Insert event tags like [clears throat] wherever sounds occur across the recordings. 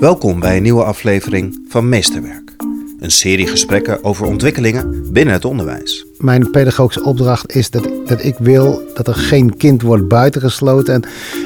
Welkom bij een nieuwe aflevering van Meesterwerk. Een serie gesprekken over ontwikkelingen binnen het onderwijs. Mijn pedagogische opdracht is dat, dat ik wil dat er geen kind wordt buitengesloten. En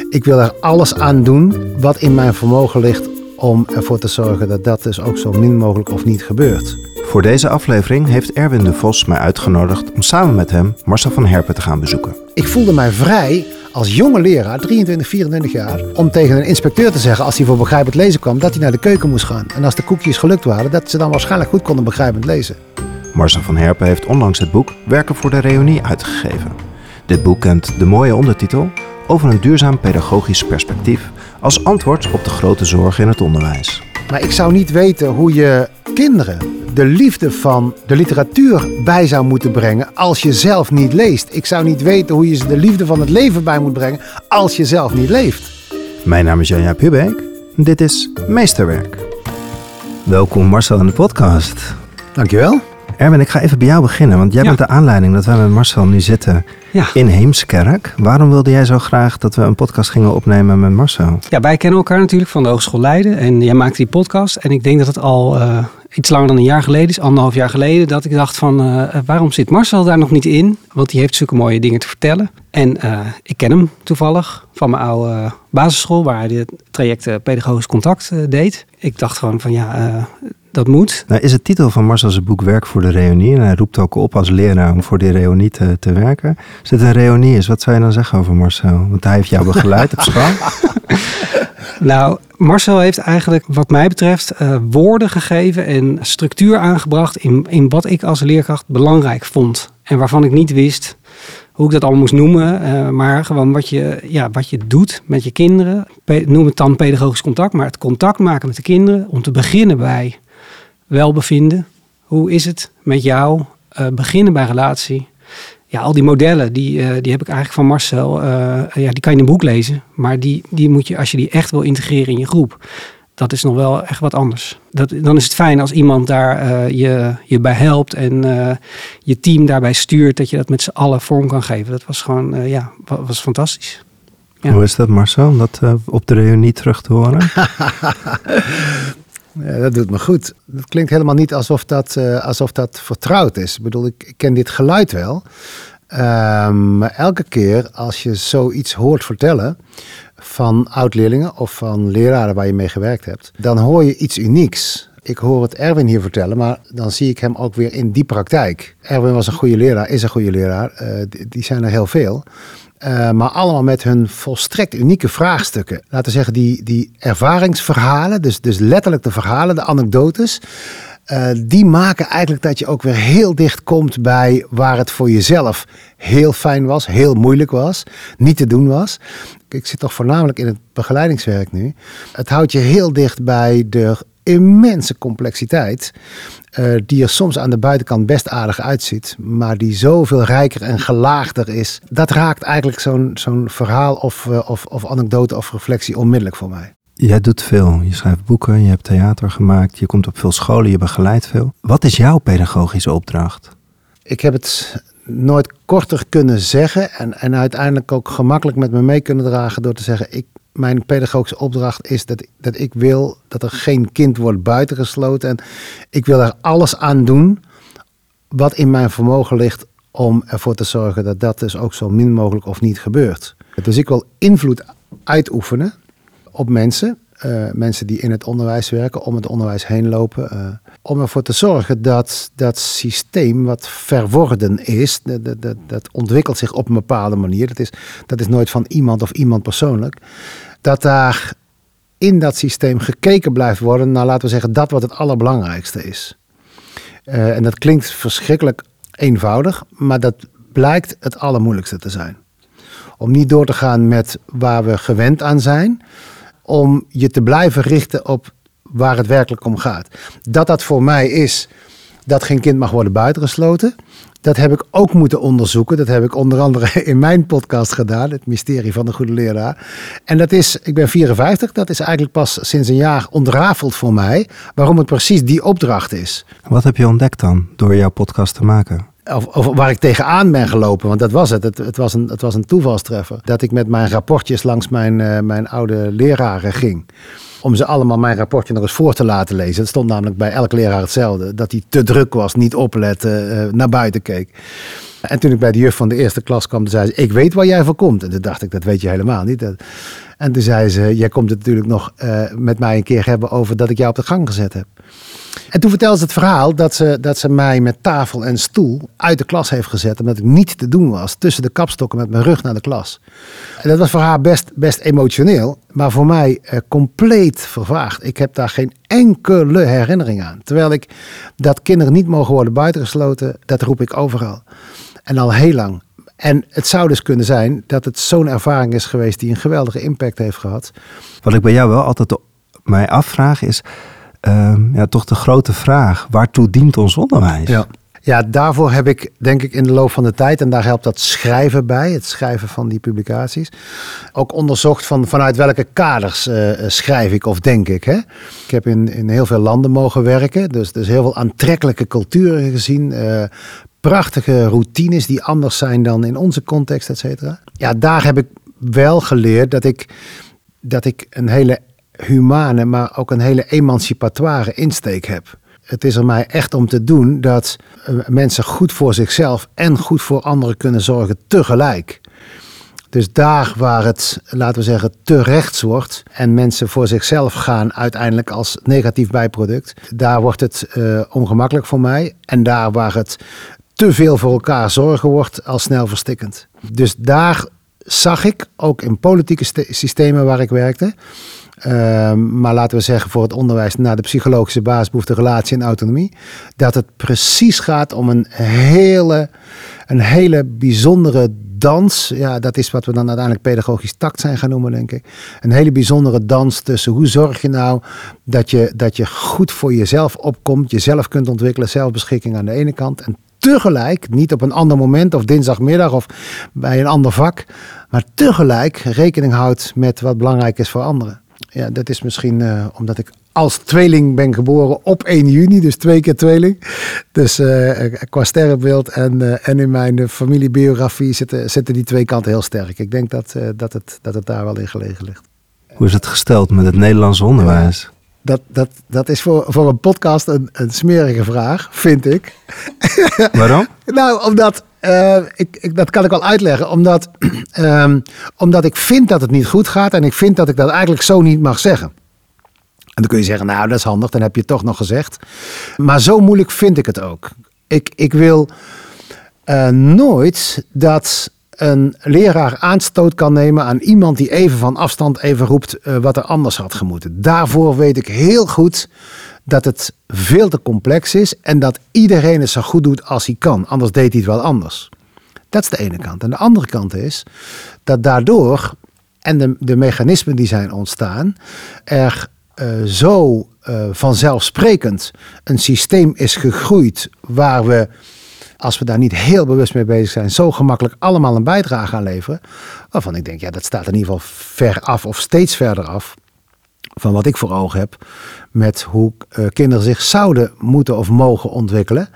ik wil er alles aan doen wat in mijn vermogen ligt om ervoor te zorgen dat dat dus ook zo min mogelijk of niet gebeurt. Voor deze aflevering heeft Erwin de Vos mij uitgenodigd om samen met hem Marcel van Herpen te gaan bezoeken. Ik voelde mij vrij als jonge leraar, 23, 24 jaar, om tegen een inspecteur te zeggen als hij voor begrijpend lezen kwam, dat hij naar de keuken moest gaan. En als de koekjes gelukt waren, dat ze dan waarschijnlijk goed konden begrijpend lezen. Marcel van Herpen heeft onlangs het boek Werken voor de Reunie uitgegeven. Dit boek kent de mooie ondertitel over een duurzaam pedagogisch perspectief als antwoord op de grote zorgen in het onderwijs. Maar ik zou niet weten hoe je kinderen de liefde van de literatuur bij zou moeten brengen als je zelf niet leest. Ik zou niet weten hoe je ze de liefde van het leven bij moet brengen als je zelf niet leeft. Mijn naam is Janja Pubeek. Dit is Meesterwerk. Welkom Marcel in de podcast. Dankjewel. Erwin, ik ga even bij jou beginnen, want jij Ja. bent de aanleiding dat wij met Marcel nu zitten Ja. in Heemskerk. Waarom wilde jij zo graag dat we een podcast gingen opnemen met Marcel? ja, wij kennen elkaar natuurlijk van de Hogeschool Leiden. En jij maakt die podcast. En ik denk dat het al eh, iets langer dan een jaar geleden is, anderhalf jaar geleden, dat ik dacht van eh, waarom zit Marcel daar nog niet in? Want die heeft zulke mooie dingen te vertellen. En eh, ik ken hem toevallig van mijn oude eh, basisschool, waar hij het traject eh, Pedagogisch Contact eh, deed. Ik dacht gewoon van ja, eh, dat moet. Nou, is het titel van Marcel's boek Werk voor de Reunie. En hij roept ook op als leraar om voor die reunie te, te werken. Als het een reunie is, wat zou je dan zeggen over Marcel? Want hij heeft jou begeleid op school. [laughs] Nou, Marcel heeft eigenlijk, wat mij betreft, eh, woorden gegeven en structuur aangebracht in, in wat ik als leerkracht belangrijk vond. En waarvan ik niet wist hoe ik dat allemaal moest noemen. eh, maar gewoon wat je, ja, wat je doet met je kinderen. Noem het dan pedagogisch contact, maar het contact maken met de kinderen. Om te beginnen bij welbevinden. Hoe is het met jou? Eh, beginnen bij relatie. Ja, al die modellen, die, eh, die heb ik eigenlijk van Marcel. eh, ja, die kan je in een boek lezen. Maar die, die moet je, als je die echt wil integreren in je groep. Dat is nog wel echt wat anders. Dat, dan is het fijn als iemand daar eh, je, je bij helpt. En eh, je team daarbij stuurt. Dat je dat met z'n allen vorm kan geven. Dat was gewoon, eh, ja, wa- was fantastisch. Ja. Hoe is dat Marcel, om dat op de reunie terug te horen? [laughs] Ja, dat doet me goed. Het klinkt helemaal niet alsof dat, eh, alsof dat vertrouwd is. Ik bedoel, ik, ik ken dit geluid wel. Ehm, maar elke keer als je zoiets hoort vertellen van oud-leerlingen of van leraren waar je mee gewerkt hebt, dan hoor je iets unieks. Ik hoor het Erwin hier vertellen, maar dan zie ik hem ook weer in die praktijk. Erwin was een goede leraar, is een goede leraar. Eh, die, die zijn er heel veel. Uh, maar allemaal met hun volstrekt unieke vraagstukken. Laten we zeggen, die, die ervaringsverhalen, dus, dus letterlijk de verhalen, de anekdotes. Uh, die maken eigenlijk dat je ook weer heel dicht komt bij waar het voor jezelf heel fijn was, heel moeilijk was, niet te doen was. Ik zit toch voornamelijk in het begeleidingswerk nu. Het houdt je heel dicht bij de immense complexiteit. Uh, die er soms aan de buitenkant best aardig uitziet, maar die zoveel rijker en gelaagder is. Dat raakt eigenlijk zo'n zo'n verhaal of, uh, of, of anekdote of reflectie onmiddellijk voor mij. Jij doet veel. Je schrijft boeken, je hebt theater gemaakt, je komt op veel scholen, je begeleidt veel. Wat is jouw pedagogische opdracht? Ik heb het nooit korter kunnen zeggen en, en uiteindelijk ook gemakkelijk met me mee kunnen dragen door te zeggen: ik, mijn pedagogische opdracht is dat, dat ik wil dat er geen kind wordt buitengesloten. En ik wil er alles aan doen wat in mijn vermogen ligt om ervoor te zorgen dat dat dus ook zo min mogelijk of niet gebeurt. Dus ik wil invloed uitoefenen op mensen. Uh, mensen die in het onderwijs werken, om het onderwijs heen lopen. Uh, om ervoor te zorgen dat dat systeem wat verworden is, dat, dat, ontwikkelt zich op een bepaalde manier. Dat is, dat is nooit van iemand of iemand persoonlijk. Dat daar in dat systeem gekeken blijft worden naar, laten we zeggen, dat wat het allerbelangrijkste is. Uh, en dat klinkt verschrikkelijk eenvoudig, maar dat blijkt het allermoeilijkste te zijn. Om niet door te gaan met waar we gewend aan zijn, om je te blijven richten op waar het werkelijk om gaat. Dat dat voor mij is dat geen kind mag worden buitengesloten. Dat heb ik ook moeten onderzoeken. Dat heb ik onder andere [laughs] in mijn podcast gedaan, het mysterie van de goede leraar. En dat is, ik ben 54, dat is eigenlijk pas sinds een jaar ontrafeld voor mij, waarom het precies die opdracht is. Wat heb je ontdekt dan door jouw podcast te maken? Of, waar ik tegenaan ben gelopen, want dat was het. Het, het, was, een, het was een toevalstreffer. Dat ik met mijn rapportjes langs mijn, uh, mijn oude leraren ging. om ze allemaal mijn rapportje nog eens voor te laten lezen. Het stond namelijk bij elke leraar hetzelfde. Dat hij te druk was, niet oplette, uh, naar buiten keek. En toen ik bij de juf van de eerste klas kwam, zei ze, ik weet waar jij voor komt. En toen dacht ik, dat weet je helemaal niet. En toen zei ze, jij komt het natuurlijk nog uh, met mij een keer hebben over dat ik jou op de gang gezet heb. En toen vertelde ze het verhaal dat ze, dat ze mij met tafel en stoel uit de klas heeft gezet. Omdat ik niet te doen was tussen de kapstokken met mijn rug naar de klas. En dat was voor haar best, best emotioneel. Maar voor mij eh, compleet vervaagd. Ik heb daar geen enkele herinnering aan. Terwijl ik dat kinderen niet mogen worden buitengesloten, dat roep ik overal. En al heel lang. En het zou dus kunnen zijn dat het zo'n ervaring is geweest die een geweldige impact heeft gehad. Wat ik bij jou wel altijd mij afvraag is, uh, ja, toch de grote vraag, waartoe dient ons onderwijs? Ja. Ja, daarvoor heb ik denk ik in de loop van de tijd, en daar helpt dat schrijven bij, het schrijven van die publicaties, ook onderzocht van, vanuit welke kaders uh, schrijf ik of denk ik. Hè? Ik heb in, in heel veel landen mogen werken, dus, dus heel veel aantrekkelijke culturen gezien, uh, prachtige routines die anders zijn dan in onze context, et cetera. Ja, daar heb ik wel geleerd dat ik, dat ik een hele humane, maar ook een hele emancipatoire insteek heb. Het is er mij echt om te doen dat eh, mensen goed voor zichzelf en goed voor anderen kunnen zorgen tegelijk. Dus daar waar het, laten we zeggen, te rechts wordt en mensen voor zichzelf gaan uiteindelijk als negatief bijproduct, daar wordt het uh, ongemakkelijk voor mij. En daar waar het te veel voor elkaar zorgen wordt, al snel verstikkend. Dus daar zag ik, ook in politieke systemen waar ik werkte, Ehm, maar laten we zeggen voor het onderwijs naar de psychologische basisbehoefte, relatie en autonomie. Dat het precies gaat om een hele, een hele bijzondere dans. Ja, dat is wat we dan uiteindelijk pedagogisch tact zijn gaan noemen, denk ik. Een hele bijzondere dans tussen hoe zorg je nou dat je, dat je goed voor jezelf opkomt, jezelf kunt ontwikkelen, zelfbeschikking aan de ene kant. En tegelijk, niet op een ander moment of dinsdagmiddag of bij een ander vak, maar tegelijk rekening houdt met wat belangrijk is voor anderen ja, dat is misschien uh, omdat ik als tweeling ben geboren op 1 juni, dus twee keer tweeling. Dus uh, qua sterrenbeeld en, en in mijn familiebiografie zitten, zitten die twee kanten heel sterk. Ik denk dat, dat, het, dat het daar wel in gelegen ligt. Hoe is het gesteld met het Nederlands onderwijs? Dat, dat, dat is voor, voor een podcast een, een smerige vraag, vind ik. [laughs] Waarom? nou, omdat uh, ik, ik, dat kan ik wel uitleggen, omdat, um, [clears throat] omdat ik vind dat het niet goed gaat en ik vind dat ik dat eigenlijk zo niet mag zeggen. En dan kun je zeggen, nou dat is handig, dan heb je het toch nog gezegd. Maar zo moeilijk vind ik het ook. Ik, ik wil uh, nooit dat een leraar aanstoot kan nemen aan iemand die even van afstand even roept uh, wat er anders had gemoeten. Daarvoor weet ik heel goed dat het veel te complex is en dat iedereen het zo goed doet als hij kan. Anders deed hij het wel anders. Dat is de ene kant. En de andere kant is dat daardoor, en de, de mechanismen die zijn ontstaan, er uh, zo uh, vanzelfsprekend een systeem is gegroeid waar we, als we daar niet heel bewust mee bezig zijn, zo gemakkelijk allemaal een bijdrage aan leveren. Waarvan ik denk, ja, dat staat in ieder geval ver af of steeds verder af van wat ik voor ogen heb met hoe uh, kinderen zich zouden moeten of mogen ontwikkelen.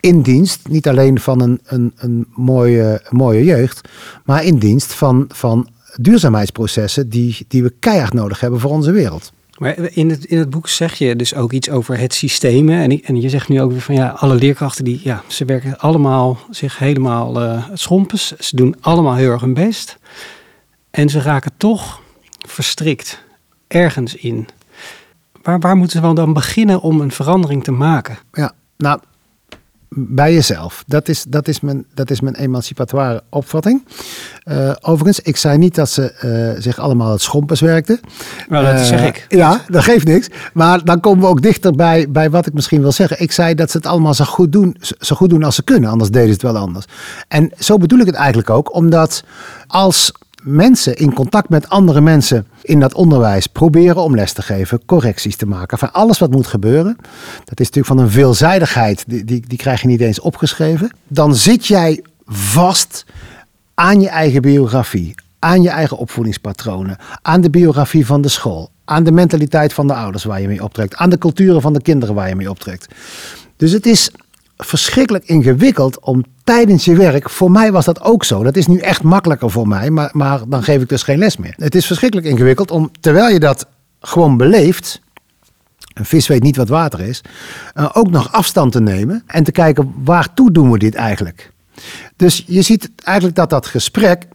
In dienst, niet alleen van een, een, een mooie, mooie jeugd, maar in dienst van, van duurzaamheidsprocessen die, die we keihard nodig hebben voor onze wereld. Maar in het, in het boek zeg je dus ook iets over het systeem. En, en je zegt nu ook weer van ja, alle leerkrachten die, ja, ze werken allemaal zich helemaal uh. Ze doen allemaal heel erg hun best. En ze raken toch verstrikt ergens in. Waar, waar moeten we dan beginnen om een verandering te maken? Ja, nou, bij jezelf. Dat is, dat is, mijn, dat is mijn emancipatoire opvatting. Uh, overigens, ik zei niet dat ze uh, zich allemaal het schompers werkten. Nou, dat uh, zeg ik. Ja, dat geeft niks. Maar dan komen we ook dichter bij, bij wat ik misschien wil zeggen. Ik zei dat ze het allemaal zo goed, doen, zo goed doen als ze kunnen. Anders deden ze het wel anders. En zo bedoel ik het eigenlijk ook. Omdat als mensen in contact met andere mensen in dat onderwijs proberen om les te geven, correcties te maken. Van alles wat moet gebeuren. Dat is natuurlijk van een veelzijdigheid, die, die, die krijg je niet eens opgeschreven. Dan zit jij vast aan je eigen biografie, aan je eigen opvoedingspatronen, aan de biografie van de school, aan de mentaliteit van de ouders waar je mee optrekt, aan de culturen van de kinderen waar je mee optrekt. Dus het is verschrikkelijk ingewikkeld om tijdens je werk, voor mij was dat ook zo. Dat is nu echt makkelijker voor mij, maar, maar dan geef ik dus geen les meer. Het is verschrikkelijk ingewikkeld om, terwijl je dat gewoon beleefd, een vis weet niet wat water is, uh, ook nog afstand te nemen en te kijken waartoe doen we dit eigenlijk. Dus je ziet eigenlijk dat dat gesprek, [clears throat]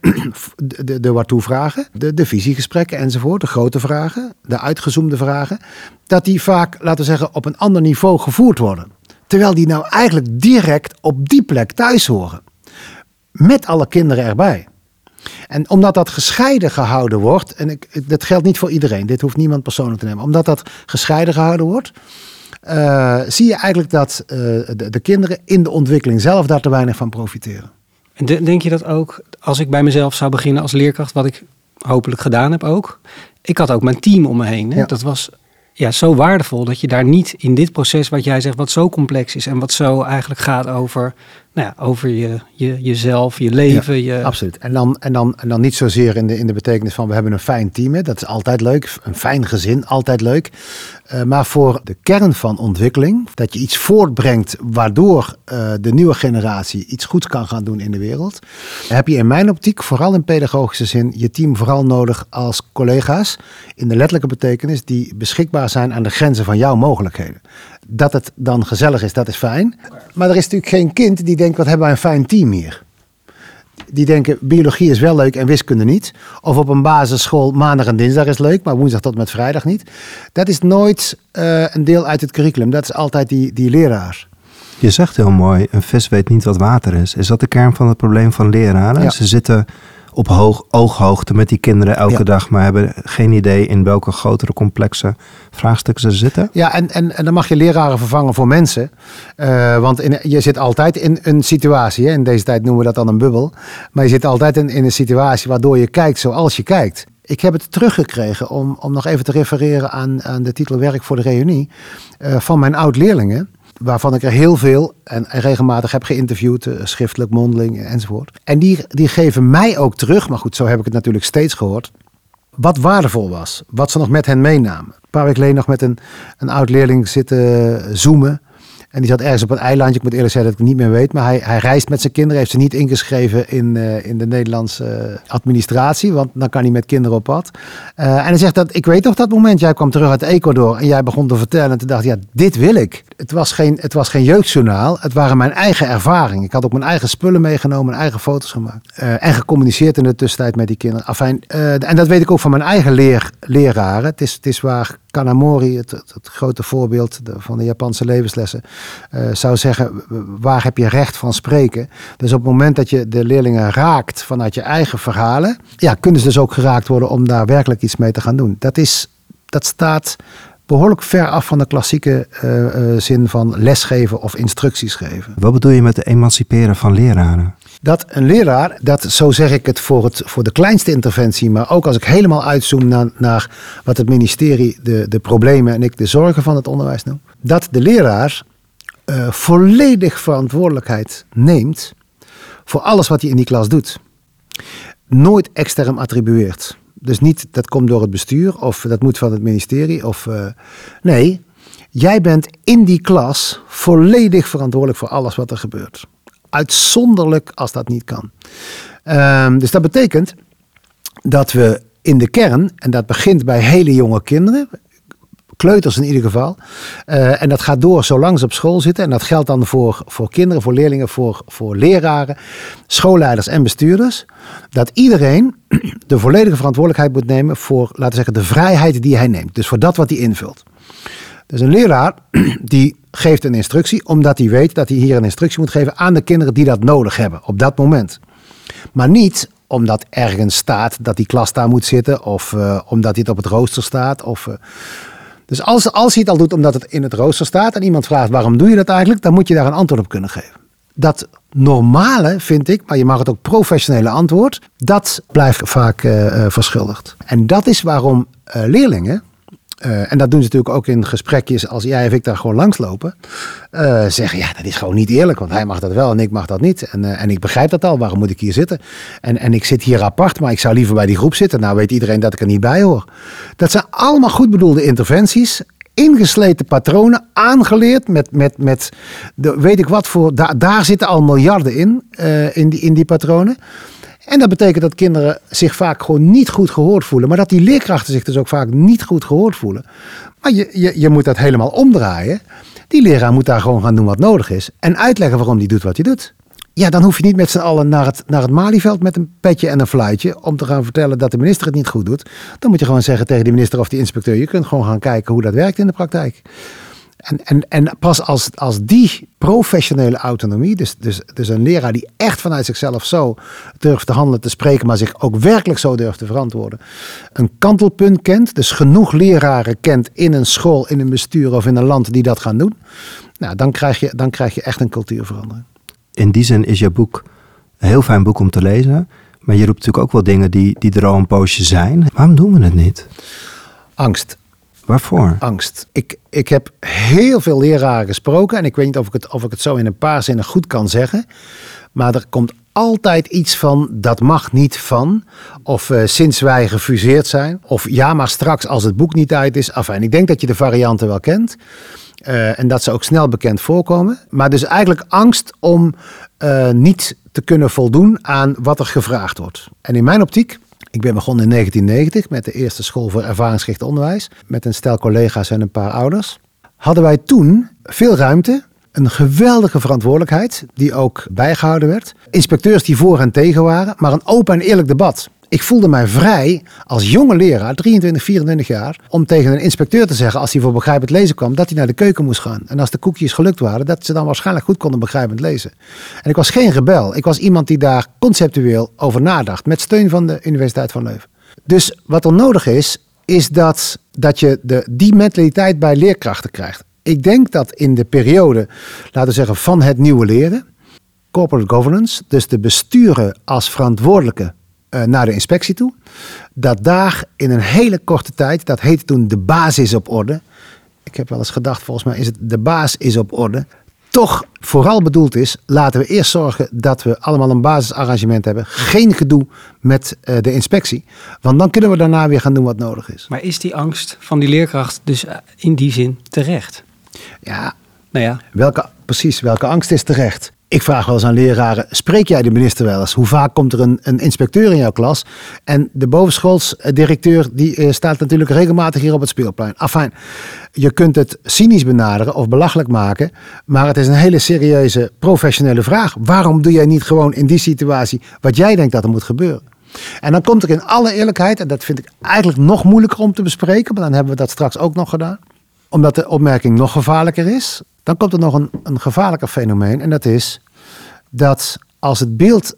de, de, de waartoe vragen, de, de visiegesprekken enzovoort, de grote vragen, de uitgezoomde vragen, dat die vaak, laten we zeggen, op een ander niveau gevoerd worden. Terwijl die nou eigenlijk direct op die plek thuis horen. Met alle kinderen erbij. En omdat dat gescheiden gehouden wordt, en ik, dat geldt niet voor iedereen, dit hoeft niemand persoonlijk te nemen, omdat dat gescheiden gehouden wordt, uh, zie je eigenlijk dat uh, de, de, kinderen in de ontwikkeling zelf daar te weinig van profiteren. En denk je dat ook, als ik bij mezelf zou beginnen als leerkracht, wat ik hopelijk gedaan heb ook, ik had ook mijn team om me heen. Hè? Ja. Dat was ja, zo waardevol dat je daar niet in dit proces, wat jij zegt, wat zo complex is en wat zo eigenlijk gaat over nou ja, over je, je, jezelf, je leven. je... Absoluut. En dan, en, dan, en dan niet zozeer in de, in de betekenis van we hebben een fijn team. Hè. Dat is altijd leuk. Een fijn gezin, altijd leuk. Uh, maar voor de kern van ontwikkeling, dat je iets voortbrengt waardoor uh, de nieuwe generatie iets goeds kan gaan doen in de wereld, heb je in mijn optiek, vooral in pedagogische zin, je team vooral nodig als collega's in de letterlijke betekenis die beschikbaar zijn aan de grenzen van jouw mogelijkheden. Dat het dan gezellig is, dat is fijn. Maar er is natuurlijk geen kind die denkt, wat hebben wij een fijn team hier. Die denken, biologie is wel leuk en wiskunde niet. Of op een basisschool maandag en dinsdag is leuk, maar woensdag tot met vrijdag niet. Dat is nooit uh, een deel uit het curriculum. Dat is altijd die, die leraar. Je zegt heel mooi, een vis weet niet wat water is. Is dat de kern van het probleem van leraren? Ja. Ze zitten op hoog, ooghoogte met die kinderen elke dag, maar hebben geen idee in welke grotere complexe vraagstukken ze zitten. Ja, en, en, en dan mag je leraren vervangen voor mensen. Uh, want in, je zit altijd in een situatie, hè, in deze tijd noemen we dat dan een bubbel, maar je zit altijd in, in een situatie waardoor je kijkt zoals je kijkt. Ik heb het teruggekregen om, om nog even te refereren aan, aan de titel Werk voor de Reunie. Uh, van mijn oud-leerlingen waarvan ik er heel veel en, regelmatig heb geïnterviewd, uh, schriftelijk, mondeling enzovoort. En die, die geven mij ook terug, maar goed, zo heb ik het natuurlijk steeds gehoord, wat waardevol was, wat ze nog met hen meenamen. Een paar weken geleden nog met een, een oud leerling zitten zoomen. En die zat ergens op een eilandje. Ik moet eerlijk zeggen dat ik het niet meer weet. Maar hij, hij reist met zijn kinderen. Heeft ze niet ingeschreven in, uh, in de Nederlandse uh, administratie. Want dan kan hij met kinderen op pad. Uh, en hij zegt dat, ik weet nog dat moment. Jij kwam terug uit Ecuador. En jij begon te vertellen. En toen dacht ja, dit wil ik. Het was geen, het was geen jeugdjournaal. Het waren mijn eigen ervaringen. Ik had ook mijn eigen spullen meegenomen. Mijn eigen foto's gemaakt. en gecommuniceerd in de tussentijd met die kinderen. Afijn, en dat weet ik ook van mijn eigen leer, leraren. Het is, het is waar Kanamori, het, het, het grote voorbeeld van de Japanse levenslessen, uh, zou zeggen: waar heb je recht van spreken? Dus op het moment dat je de leerlingen raakt vanuit je eigen verhalen, ja, kunnen ze dus ook geraakt worden om daar werkelijk iets mee te gaan doen. Dat, is, dat staat behoorlijk ver af van de klassieke uh, uh, zin van lesgeven of instructies geven. Wat bedoel je met de emanciperen van leraren? Dat een leraar, dat zo zeg ik het voor, het voor de kleinste interventie, maar ook als ik helemaal uitzoom naar, naar wat het ministerie de, de problemen en ik de zorgen van het onderwijs noem, dat de leraar uh, volledig verantwoordelijkheid neemt voor alles wat hij in die klas doet. Nooit extern attribueert. Dus niet dat komt door het bestuur of dat moet van het ministerie. Of, uh, nee, jij bent in die klas volledig verantwoordelijk voor alles wat er gebeurt. Uitzonderlijk als dat niet kan. Um, dus dat betekent dat we in de kern, en dat begint bij hele jonge kinderen, kleuters in ieder geval. Uh, en dat gaat door zolang ze op school zitten. En dat geldt dan voor, voor kinderen, voor leerlingen, voor, voor leraren, schoolleiders en bestuurders. Dat iedereen [clears throat] de volledige verantwoordelijkheid moet nemen voor, laten zeggen, de vrijheid die hij neemt. Dus voor dat wat hij invult. Dus een leraar [clears throat] die geeft een instructie omdat hij weet dat hij hier een instructie moet geven aan de kinderen die dat nodig hebben op dat moment. Maar niet omdat ergens staat dat die klas daar moet zitten of uh, omdat dit op het rooster staat. Of, uh, dus als, als hij het al doet omdat het in het rooster staat en iemand vraagt waarom doe je dat eigenlijk, dan moet je daar een antwoord op kunnen geven. Dat normale, vind ik, maar je mag het ook professionele antwoord, dat blijft vaak uh, verschuldigd. En dat is waarom leerlingen uh, en dat doen ze natuurlijk ook in gesprekjes als jij of ik daar gewoon langslopen. Uh, zeggen, ja, dat is gewoon niet eerlijk, want hij mag dat wel en ik mag dat niet. En, uh, en ik begrijp dat al, waarom moet ik hier zitten? En, en ik zit hier apart, maar ik zou liever bij die groep zitten. Nou weet iedereen dat ik er niet bij hoor. Dat zijn allemaal goed bedoelde interventies. Ingesleten patronen, aangeleerd met, met, met de, weet ik wat voor. Da, daar zitten al miljarden in, in, die, in die patronen. En dat betekent dat kinderen zich vaak gewoon niet goed gehoord voelen. Maar dat die leerkrachten zich dus ook vaak niet goed gehoord voelen. Maar je, je, je moet dat helemaal omdraaien. Die leraar moet daar gewoon gaan doen wat nodig is. En uitleggen waarom die doet wat hij doet. Ja, dan hoef je niet met z'n allen naar het, naar het Malieveld met een petje en een fluitje. om te gaan vertellen dat de minister het niet goed doet. Dan moet je gewoon zeggen tegen de minister of die inspecteur. Je kunt gewoon gaan kijken hoe dat werkt in de praktijk. En, en, en pas als, als die professionele autonomie, dus, dus, dus een leraar die echt vanuit zichzelf zo durft te handelen, te spreken, maar zich ook werkelijk zo durft te verantwoorden, een kantelpunt kent, dus genoeg leraren kent in een school, in een bestuur of in een land die dat gaan doen, nou, dan, krijg je, dan krijg je echt een cultuurverandering. In die zin is je boek een heel fijn boek om te lezen, maar je roept natuurlijk ook wel dingen die, die er al een poosje zijn. Waarom doen we het niet? Angst. Waarvoor? Angst. Ik, ik heb heel veel leraren gesproken en ik weet niet of ik, het, of ik het zo in een paar zinnen goed kan zeggen. Maar er komt altijd iets van dat mag niet van. Of uh, sinds wij gefuseerd zijn. Of ja, maar straks als het boek niet uit is. Enfin, ik denk dat je de varianten wel kent. Uh, en dat ze ook snel bekend voorkomen. Maar dus eigenlijk angst om uh, niet te kunnen voldoen aan wat er gevraagd wordt. En in mijn optiek ik ben begonnen in 1990 met de eerste school voor ervaringsgericht onderwijs. Met een stel collega's en een paar ouders. Hadden wij toen veel ruimte, een geweldige verantwoordelijkheid die ook bijgehouden werd. Inspecteurs die voor en tegen waren, maar een open en eerlijk debat. Ik voelde mij vrij als jonge leraar, 23, 24 jaar, om tegen een inspecteur te zeggen als hij voor begrijpend lezen kwam, dat hij naar de keuken moest gaan. En als de koekjes gelukt waren, dat ze dan waarschijnlijk goed konden begrijpend lezen. En ik was geen rebel. Ik was iemand die daar conceptueel over nadacht, met steun van de Universiteit van Leuven. Dus wat er nodig is, is dat, dat je de, die mentaliteit bij leerkrachten krijgt. Ik denk dat in de periode, laten we zeggen, van het nieuwe leren, corporate governance, dus de besturen als verantwoordelijke naar de inspectie toe. Dat daar in een hele korte tijd, dat heette toen de basis op orde. Ik heb wel eens gedacht, volgens mij is het de baas is op orde. Toch vooral bedoeld is, laten we eerst zorgen dat we allemaal een basisarrangement hebben. Geen gedoe met uh, de inspectie. Want dan kunnen we daarna weer gaan doen wat nodig is. Maar is die angst van die leerkracht dus eh, in die zin terecht? Ja, nou ja. Welke, precies, welke angst is terecht? Ik vraag wel eens aan leraren, spreek jij de minister wel eens? Hoe vaak komt er een, een inspecteur in jouw klas? En de bovenschoolsdirecteur die uh, staat natuurlijk regelmatig hier op het speelplein. Afijn, je kunt het cynisch benaderen of belachelijk maken, maar het is een hele serieuze professionele vraag. Waarom doe jij niet gewoon in die situatie wat jij denkt dat er moet gebeuren? En dan komt er in alle eerlijkheid, en dat vind ik eigenlijk nog moeilijker om te bespreken, maar dan hebben we dat straks ook nog gedaan, omdat de opmerking nog gevaarlijker is. Dan komt er nog een, een gevaarlijker fenomeen. En dat is dat als het beeld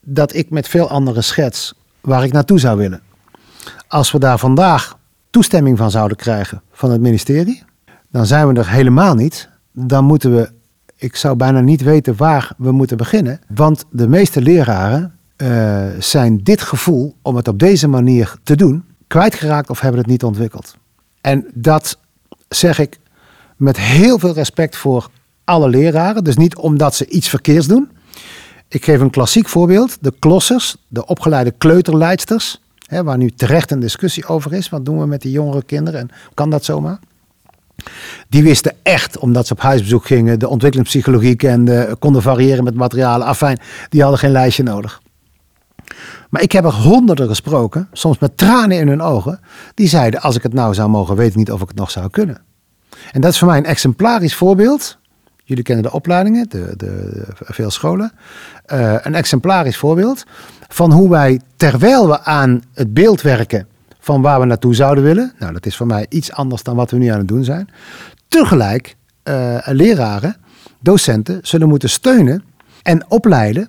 dat ik met veel anderen schets, waar ik naartoe zou willen, als we daar vandaag toestemming van zouden krijgen van het ministerie, dan zijn we er helemaal niet. Dan moeten we, ik zou bijna niet weten waar we moeten beginnen. Want de meeste leraren uh, zijn dit gevoel om het op deze manier te doen kwijtgeraakt of hebben het niet ontwikkeld. En dat zeg ik met heel veel respect voor alle leraren. Dus niet omdat ze iets verkeers doen. Ik geef een klassiek voorbeeld. De klossers, de opgeleide kleuterleidsters. Hè, waar nu terecht een discussie over is. Wat doen we met die jongere kinderen en kan dat zomaar? Die wisten echt, omdat ze op huisbezoek gingen, de ontwikkelingspsychologie kenden, konden variëren met materialen. Afijn, die hadden geen lijstje nodig. Maar ik heb er honderden gesproken, soms met tranen in hun ogen, die zeiden: Als ik het nou zou mogen, weet ik niet of ik het nog zou kunnen. En dat is voor mij een exemplarisch voorbeeld. Jullie kennen de opleidingen, de, de, veel scholen. Uh, een exemplarisch voorbeeld van hoe wij, terwijl we aan het beeld werken van waar we naartoe zouden willen. Nou, dat is voor mij iets anders dan wat we nu aan het doen zijn. Tegelijk uh, leraren, docenten zullen moeten steunen en opleiden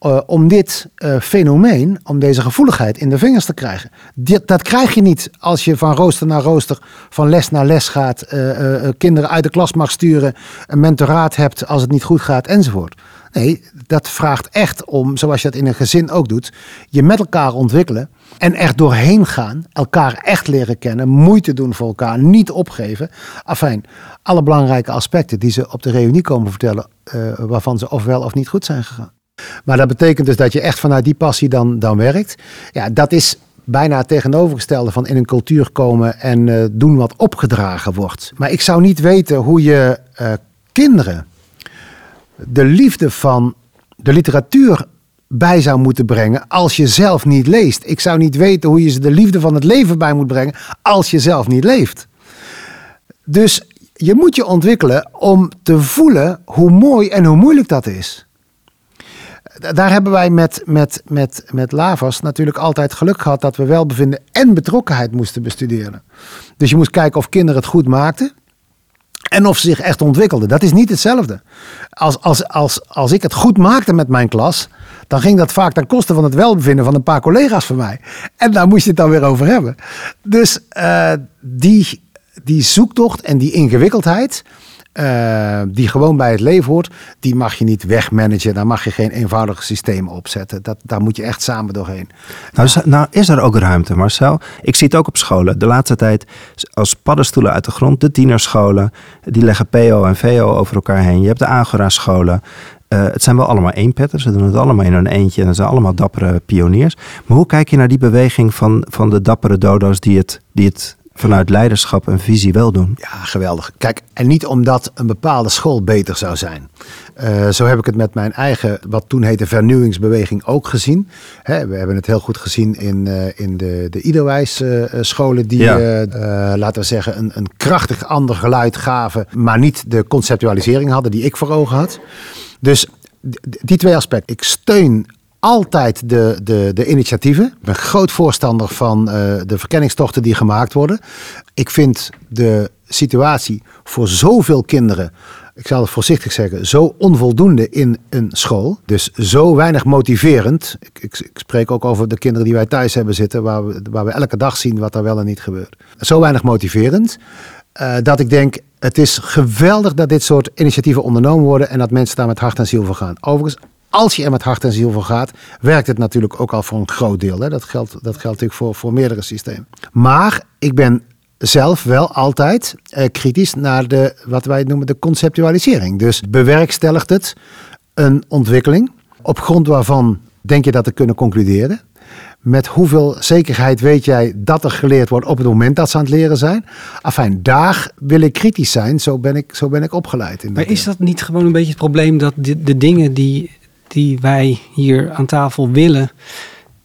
uh, om dit uh, fenomeen, om deze gevoeligheid in de vingers te krijgen. Dit, dat krijg je niet als je van rooster naar rooster, van les naar les gaat, uh, kinderen uit de klas mag sturen, een mentoraat hebt als het niet goed gaat enzovoort. Nee, dat vraagt echt om, zoals je dat in een gezin ook doet, je met elkaar ontwikkelen en er doorheen gaan, elkaar echt leren kennen, moeite doen voor elkaar, niet opgeven. Afijn, alle belangrijke aspecten die ze op de reunie komen vertellen, waarvan ze ofwel of niet goed zijn gegaan. Maar dat betekent dus dat je echt vanuit die passie dan, dan werkt. Ja, dat is bijna het tegenovergestelde van in een cultuur komen en uh, doen wat opgedragen wordt. Maar ik zou niet weten hoe je uh, kinderen de liefde van de literatuur bij zou moeten brengen als je zelf niet leest. Ik zou niet weten hoe je ze de liefde van het leven bij moet brengen als je zelf niet leeft. Dus je moet je ontwikkelen om te voelen hoe mooi en hoe moeilijk dat is. Daar hebben wij met, met, met, met Lavas natuurlijk altijd geluk gehad dat we welbevinden en betrokkenheid moesten bestuderen. Dus je moest kijken of kinderen het goed maakten. En of ze zich echt ontwikkelden. Dat is niet hetzelfde. Als, als, als, als ik het goed maakte met mijn klas, dan ging dat vaak ten koste van het welbevinden van een paar collega's van mij. En daar moest je het dan weer over hebben. Dus uh, die, die zoektocht en die ingewikkeldheid, uh, die gewoon bij het leven hoort, die mag je niet wegmanagen. Daar mag je geen eenvoudige systemen opzetten. Dat, daar moet je echt samen doorheen. Nou, nou, is er ook ruimte, Marcel. Ik zie het ook op scholen. De laatste tijd als paddenstoelen uit de grond. De tienerscholen, die leggen PO en VO over elkaar heen. Je hebt de Agora-scholen. Uh, het zijn wel allemaal eenpetten. Ze doen het allemaal in hun eentje. En dat zijn allemaal dappere pioniers. Maar hoe kijk je naar die beweging van, van de dappere dodo's die het, die het vanuit leiderschap en visie wel doen. Ja, geweldig. Kijk, en niet omdat een bepaalde school beter zou zijn. Uh, zo heb ik het met mijn eigen, wat toen heette vernieuwingsbeweging, ook gezien. Hè, we hebben het heel goed gezien in, uh, in de, de Iderwijs uh, scholen die, ja. laten we zeggen, een, een krachtig ander geluid gaven, maar niet de conceptualisering hadden die ik voor ogen had. Dus die twee aspecten. Ik steun altijd de, de, de initiatieven. Ik ben groot voorstander van uh, de verkenningstochten die gemaakt worden. Ik vind de situatie voor zoveel kinderen, ik zal het voorzichtig zeggen, zo onvoldoende in een school. Dus zo weinig motiverend. Ik, ik, ik spreek ook over de kinderen die wij thuis hebben zitten, waar we, waar we elke dag zien wat er wel en niet gebeurt. Zo weinig motiverend. Uh, dat ik denk, het is geweldig dat dit soort initiatieven ondernomen worden en dat mensen daar met hart en ziel voor gaan. Overigens, als je er met hart en ziel voor gaat, werkt het natuurlijk ook al voor een groot deel. Hè. Dat, geldt, dat geldt natuurlijk voor, voor meerdere systemen. Maar ik ben zelf wel altijd eh, kritisch naar de, wat wij noemen de conceptualisering. Dus bewerkstelligt het een ontwikkeling op grond waarvan denk je dat te kunnen concluderen? Met hoeveel zekerheid weet jij dat er geleerd wordt op het moment dat ze aan het leren zijn? Afijn, daar wil ik kritisch zijn. Zo ben ik, zo ben ik opgeleid. In maar is dat niet gewoon een beetje het probleem dat de, de dingen die die wij hier aan tafel willen,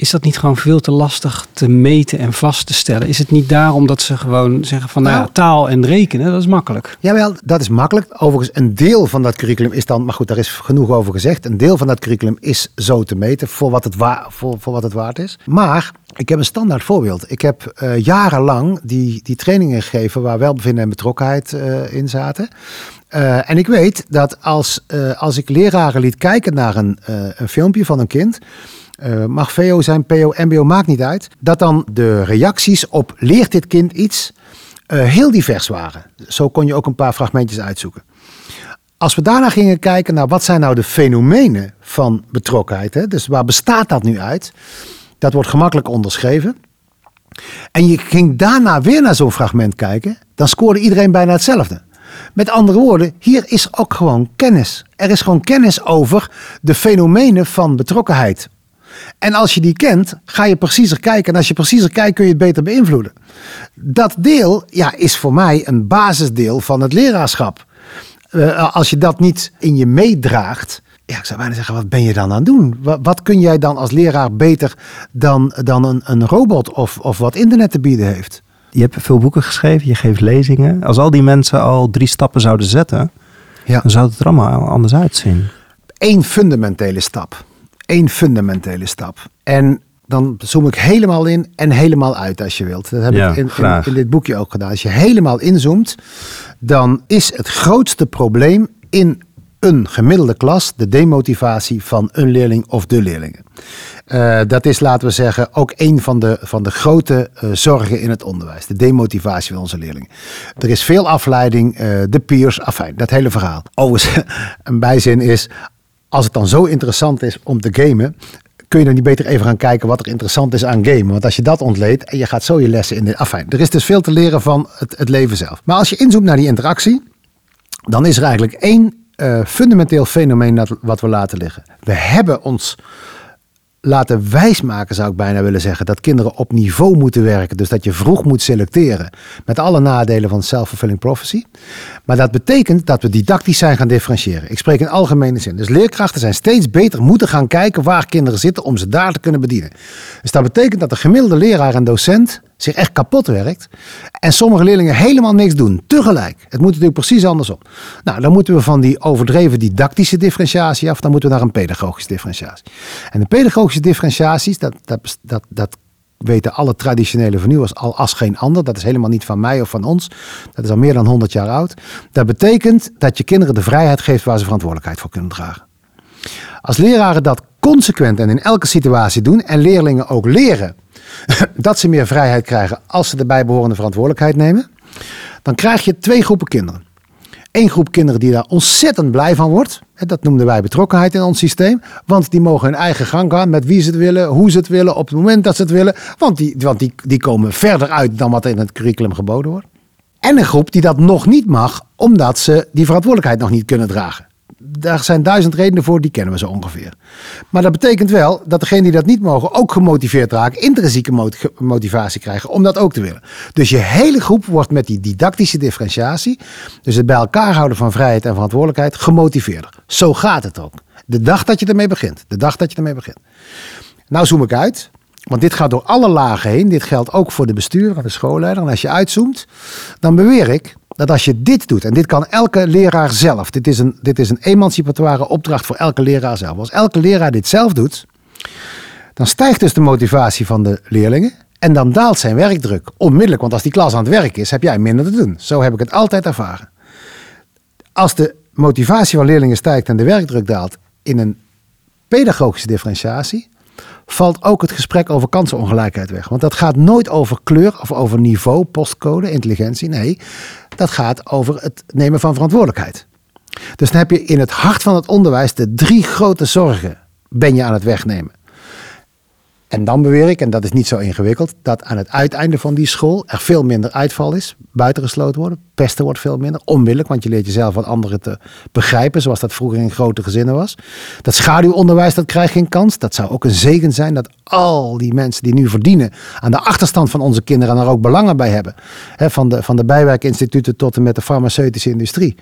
is dat niet gewoon veel te lastig te meten en vast te stellen? Is het niet daarom dat ze gewoon zeggen van nou, nou taal en rekenen, dat is makkelijk? Jawel, dat is makkelijk. Overigens, een deel van dat curriculum is dan, maar goed, daar is genoeg over gezegd. Een deel van dat curriculum is zo te meten voor wat het, wa voor, voor wat het waard is. Maar ik heb een standaard voorbeeld. Ik heb uh, jarenlang die, die trainingen gegeven waar welbevinden en betrokkenheid uh, in zaten. Uh, en ik weet dat als, uh, als ik leraren liet kijken naar een, uh, een filmpje van een kind, mag VO zijn, PO, MBO, maakt niet uit, dat dan de reacties op leert dit kind iets heel divers waren. Zo kon je ook een paar fragmentjes uitzoeken. Als we daarna gingen kijken naar wat zijn nou de fenomenen van betrokkenheid, hè? dus waar bestaat dat nu uit, dat wordt gemakkelijk onderschreven. En je ging daarna weer naar zo'n fragment kijken, dan scoorde iedereen bijna hetzelfde. Met andere woorden, hier is ook gewoon kennis. Er is gewoon kennis over de fenomenen van betrokkenheid. En als je die kent, ga je preciezer kijken. En als je preciezer kijkt, kun je het beter beïnvloeden. Dat deel ja, is voor mij een basisdeel van het leraarschap. Uh, als je dat niet in je meedraagt, ja, ik zou bijna zeggen, wat ben je dan aan het doen? Wat, wat kun jij dan als leraar beter dan, dan een, een robot of, of wat internet te bieden heeft? Je hebt veel boeken geschreven, je geeft lezingen. Als al die mensen al drie stappen zouden zetten, ja. dan zou het er allemaal anders uitzien. Eén fundamentele stap. Eén fundamentele stap. En dan zoom ik helemaal in en helemaal uit als je wilt. Dat heb ik in, in, in, dit boekje ook gedaan. Als je helemaal inzoomt, dan is het grootste probleem in een gemiddelde klas de demotivatie van een leerling of de leerlingen. Uh, dat is, laten we zeggen, ook een van de, van de grote uh, zorgen in het onderwijs. De demotivatie van onze leerlingen. Er is veel afleiding, uh, de peers, afijn, dat hele verhaal. Overigens, [laughs] een bijzin is, als het dan zo interessant is om te gamen, kun je dan niet beter even gaan kijken wat er interessant is aan gamen. Want als je dat ontleedt en je gaat zo je lessen in de... Afijn, er is dus veel te leren van het, het leven zelf. Maar als je inzoomt naar die interactie, dan is er eigenlijk één uh, fundamenteel fenomeen dat, wat we laten liggen. We hebben ons laten wijsmaken, zou ik bijna willen zeggen. Dat kinderen op niveau moeten werken. Dus dat je vroeg moet selecteren. Met alle nadelen van self-fulfilling prophecy. Maar dat betekent dat we didactisch zijn gaan differentiëren. Ik spreek in algemene zin. Dus leerkrachten zijn steeds beter moeten gaan kijken waar kinderen zitten om ze daar te kunnen bedienen. Dus dat betekent dat de gemiddelde leraar en docent zich echt kapot werkt. En sommige leerlingen helemaal niks doen. Tegelijk. Het moet natuurlijk precies andersom. Nou, dan moeten we van die overdreven didactische differentiatie af. Dan moeten we naar een pedagogische differentiatie. En de pedagogische differentiaties, dat, dat, dat, dat weten alle traditionele vernieuwers al als geen ander. Dat is helemaal niet van mij of van ons. Dat is al meer dan 100 jaar oud. Dat betekent dat je kinderen de vrijheid geeft waar ze verantwoordelijkheid voor kunnen dragen. Als leraren dat consequent en in elke situatie doen en leerlingen ook leren [laughs] dat ze meer vrijheid krijgen als ze de bijbehorende verantwoordelijkheid nemen, dan krijg je twee groepen kinderen. Eén groep kinderen die daar ontzettend blij van wordt. Dat noemden wij betrokkenheid in ons systeem. Want die mogen hun eigen gang gaan met wie ze het willen, hoe ze het willen, op het moment dat ze het willen. Want die, want die, die komen verder uit dan wat in het curriculum geboden wordt. En een groep die dat nog niet mag, omdat ze die verantwoordelijkheid nog niet kunnen dragen daar zijn duizend redenen voor, die kennen we zo ongeveer. Maar dat betekent wel dat degenen die dat niet mogen ook gemotiveerd raken, intrinsieke motivatie krijgen om dat ook te willen. Dus je hele groep wordt met die didactische differentiatie, dus het bij elkaar houden van vrijheid en verantwoordelijkheid, gemotiveerder. Zo gaat het ook. De dag dat je ermee begint. De dag dat je ermee begint. Nou zoom ik uit. Want dit gaat door alle lagen heen. Dit geldt ook voor de bestuurder en de schoolleider. En als je uitzoomt, dan beweer ik dat als je dit doet, en dit kan elke leraar zelf, dit is een, dit is een emancipatoire opdracht voor elke leraar zelf. Als elke leraar dit zelf doet, dan stijgt dus de motivatie van de leerlingen en dan daalt zijn werkdruk onmiddellijk. Want als die klas aan het werk is, heb jij minder te doen. Zo heb ik het altijd ervaren. Als de motivatie van leerlingen stijgt en de werkdruk daalt in een pedagogische differentiatie, valt ook het gesprek over kansenongelijkheid weg. Want dat gaat nooit over kleur of over niveau, postcode, intelligentie. Nee, dat gaat over het nemen van verantwoordelijkheid. Dus dan heb je in het hart van het onderwijs de drie grote zorgen ben je aan het wegnemen. En dan beweer ik, en dat is niet zo ingewikkeld, dat aan het uiteinde van die school er veel minder uitval is, buitengesloten worden, pesten wordt veel minder, onmiddellijk, want je leert jezelf wat anderen te begrijpen, zoals dat vroeger in grote gezinnen was. Dat schaduwonderwijs, dat krijgt geen kans. Dat zou ook een zegen zijn dat al die mensen die nu verdienen aan de achterstand van onze kinderen en er ook belangen bij hebben, van, de, van de bijwerkinstituten tot en met de farmaceutische industrie,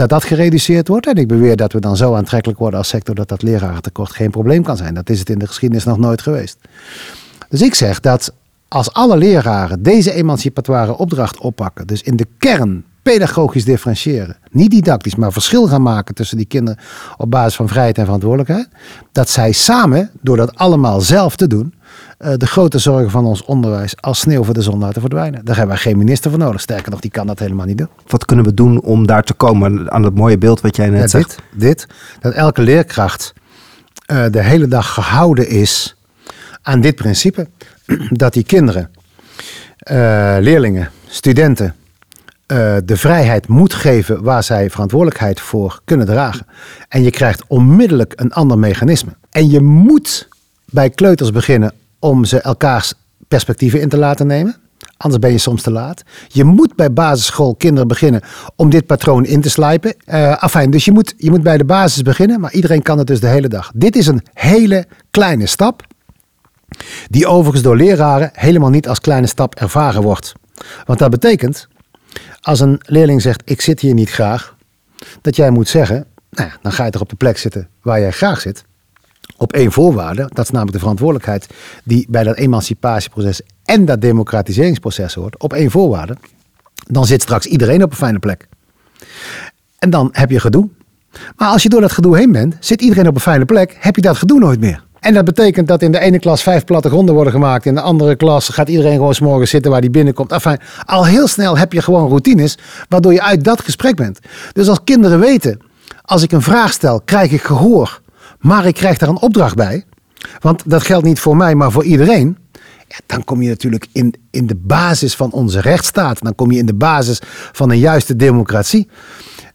dat dat gereduceerd wordt. En ik beweer dat we dan zo aantrekkelijk worden als sector dat dat lerarentekort geen probleem kan zijn. Dat is het in de geschiedenis nog nooit geweest. Dus ik zeg dat als alle leraren deze emancipatoire opdracht oppakken, dus in de kern pedagogisch differentiëren, niet didactisch, maar verschil gaan maken tussen die kinderen op basis van vrijheid en verantwoordelijkheid, dat zij samen, door dat allemaal zelf te doen, de grote zorgen van ons onderwijs als sneeuw voor de zon laten verdwijnen. Daar hebben wij geen minister voor nodig. Sterker nog, die kan dat helemaal niet doen. Wat kunnen we doen om daar te komen aan het mooie beeld wat jij net ja, zegt? Dit, dit, dat elke leerkracht uh, de hele dag gehouden is aan dit principe. [clears throat] Dat die kinderen, uh, leerlingen, studenten, de vrijheid moet geven waar zij verantwoordelijkheid voor kunnen dragen. En je krijgt onmiddellijk een ander mechanisme. En je moet bij kleuters beginnen om ze elkaars perspectieven in te laten nemen. Anders ben je soms te laat. Je moet bij basisschoolkinderen beginnen om dit patroon in te slijpen. Uh, afijn, dus je moet, je moet bij de basis beginnen, maar iedereen kan het dus de hele dag. Dit is een hele kleine stap, die overigens door leraren helemaal niet als kleine stap ervaren wordt. Want dat betekent, als een leerling zegt: Ik zit hier niet graag, dat jij moet zeggen: nou dan ga je toch op de plek zitten waar jij graag zit op één voorwaarde. Dat is namelijk de verantwoordelijkheid die bij dat emancipatieproces en dat democratiseringsproces hoort. Op één voorwaarde. Dan zit straks iedereen op een fijne plek. En dan heb je gedoe. Maar als je door dat gedoe heen bent, zit iedereen op een fijne plek, heb je dat gedoe nooit meer. En dat betekent dat in de ene klas vijf plattegronden worden gemaakt. In de andere klas gaat iedereen gewoon s'morgen zitten waar die binnenkomt. Al heel snel heb je gewoon routines, waardoor je uit dat gesprek bent. Dus als kinderen weten, als ik een vraag stel, krijg ik gehoor maar ik krijg daar een opdracht bij. Want dat geldt niet voor mij, maar voor iedereen. Ja, dan kom je natuurlijk in, in de basis van onze rechtsstaat. Dan kom je in de basis van een juiste democratie.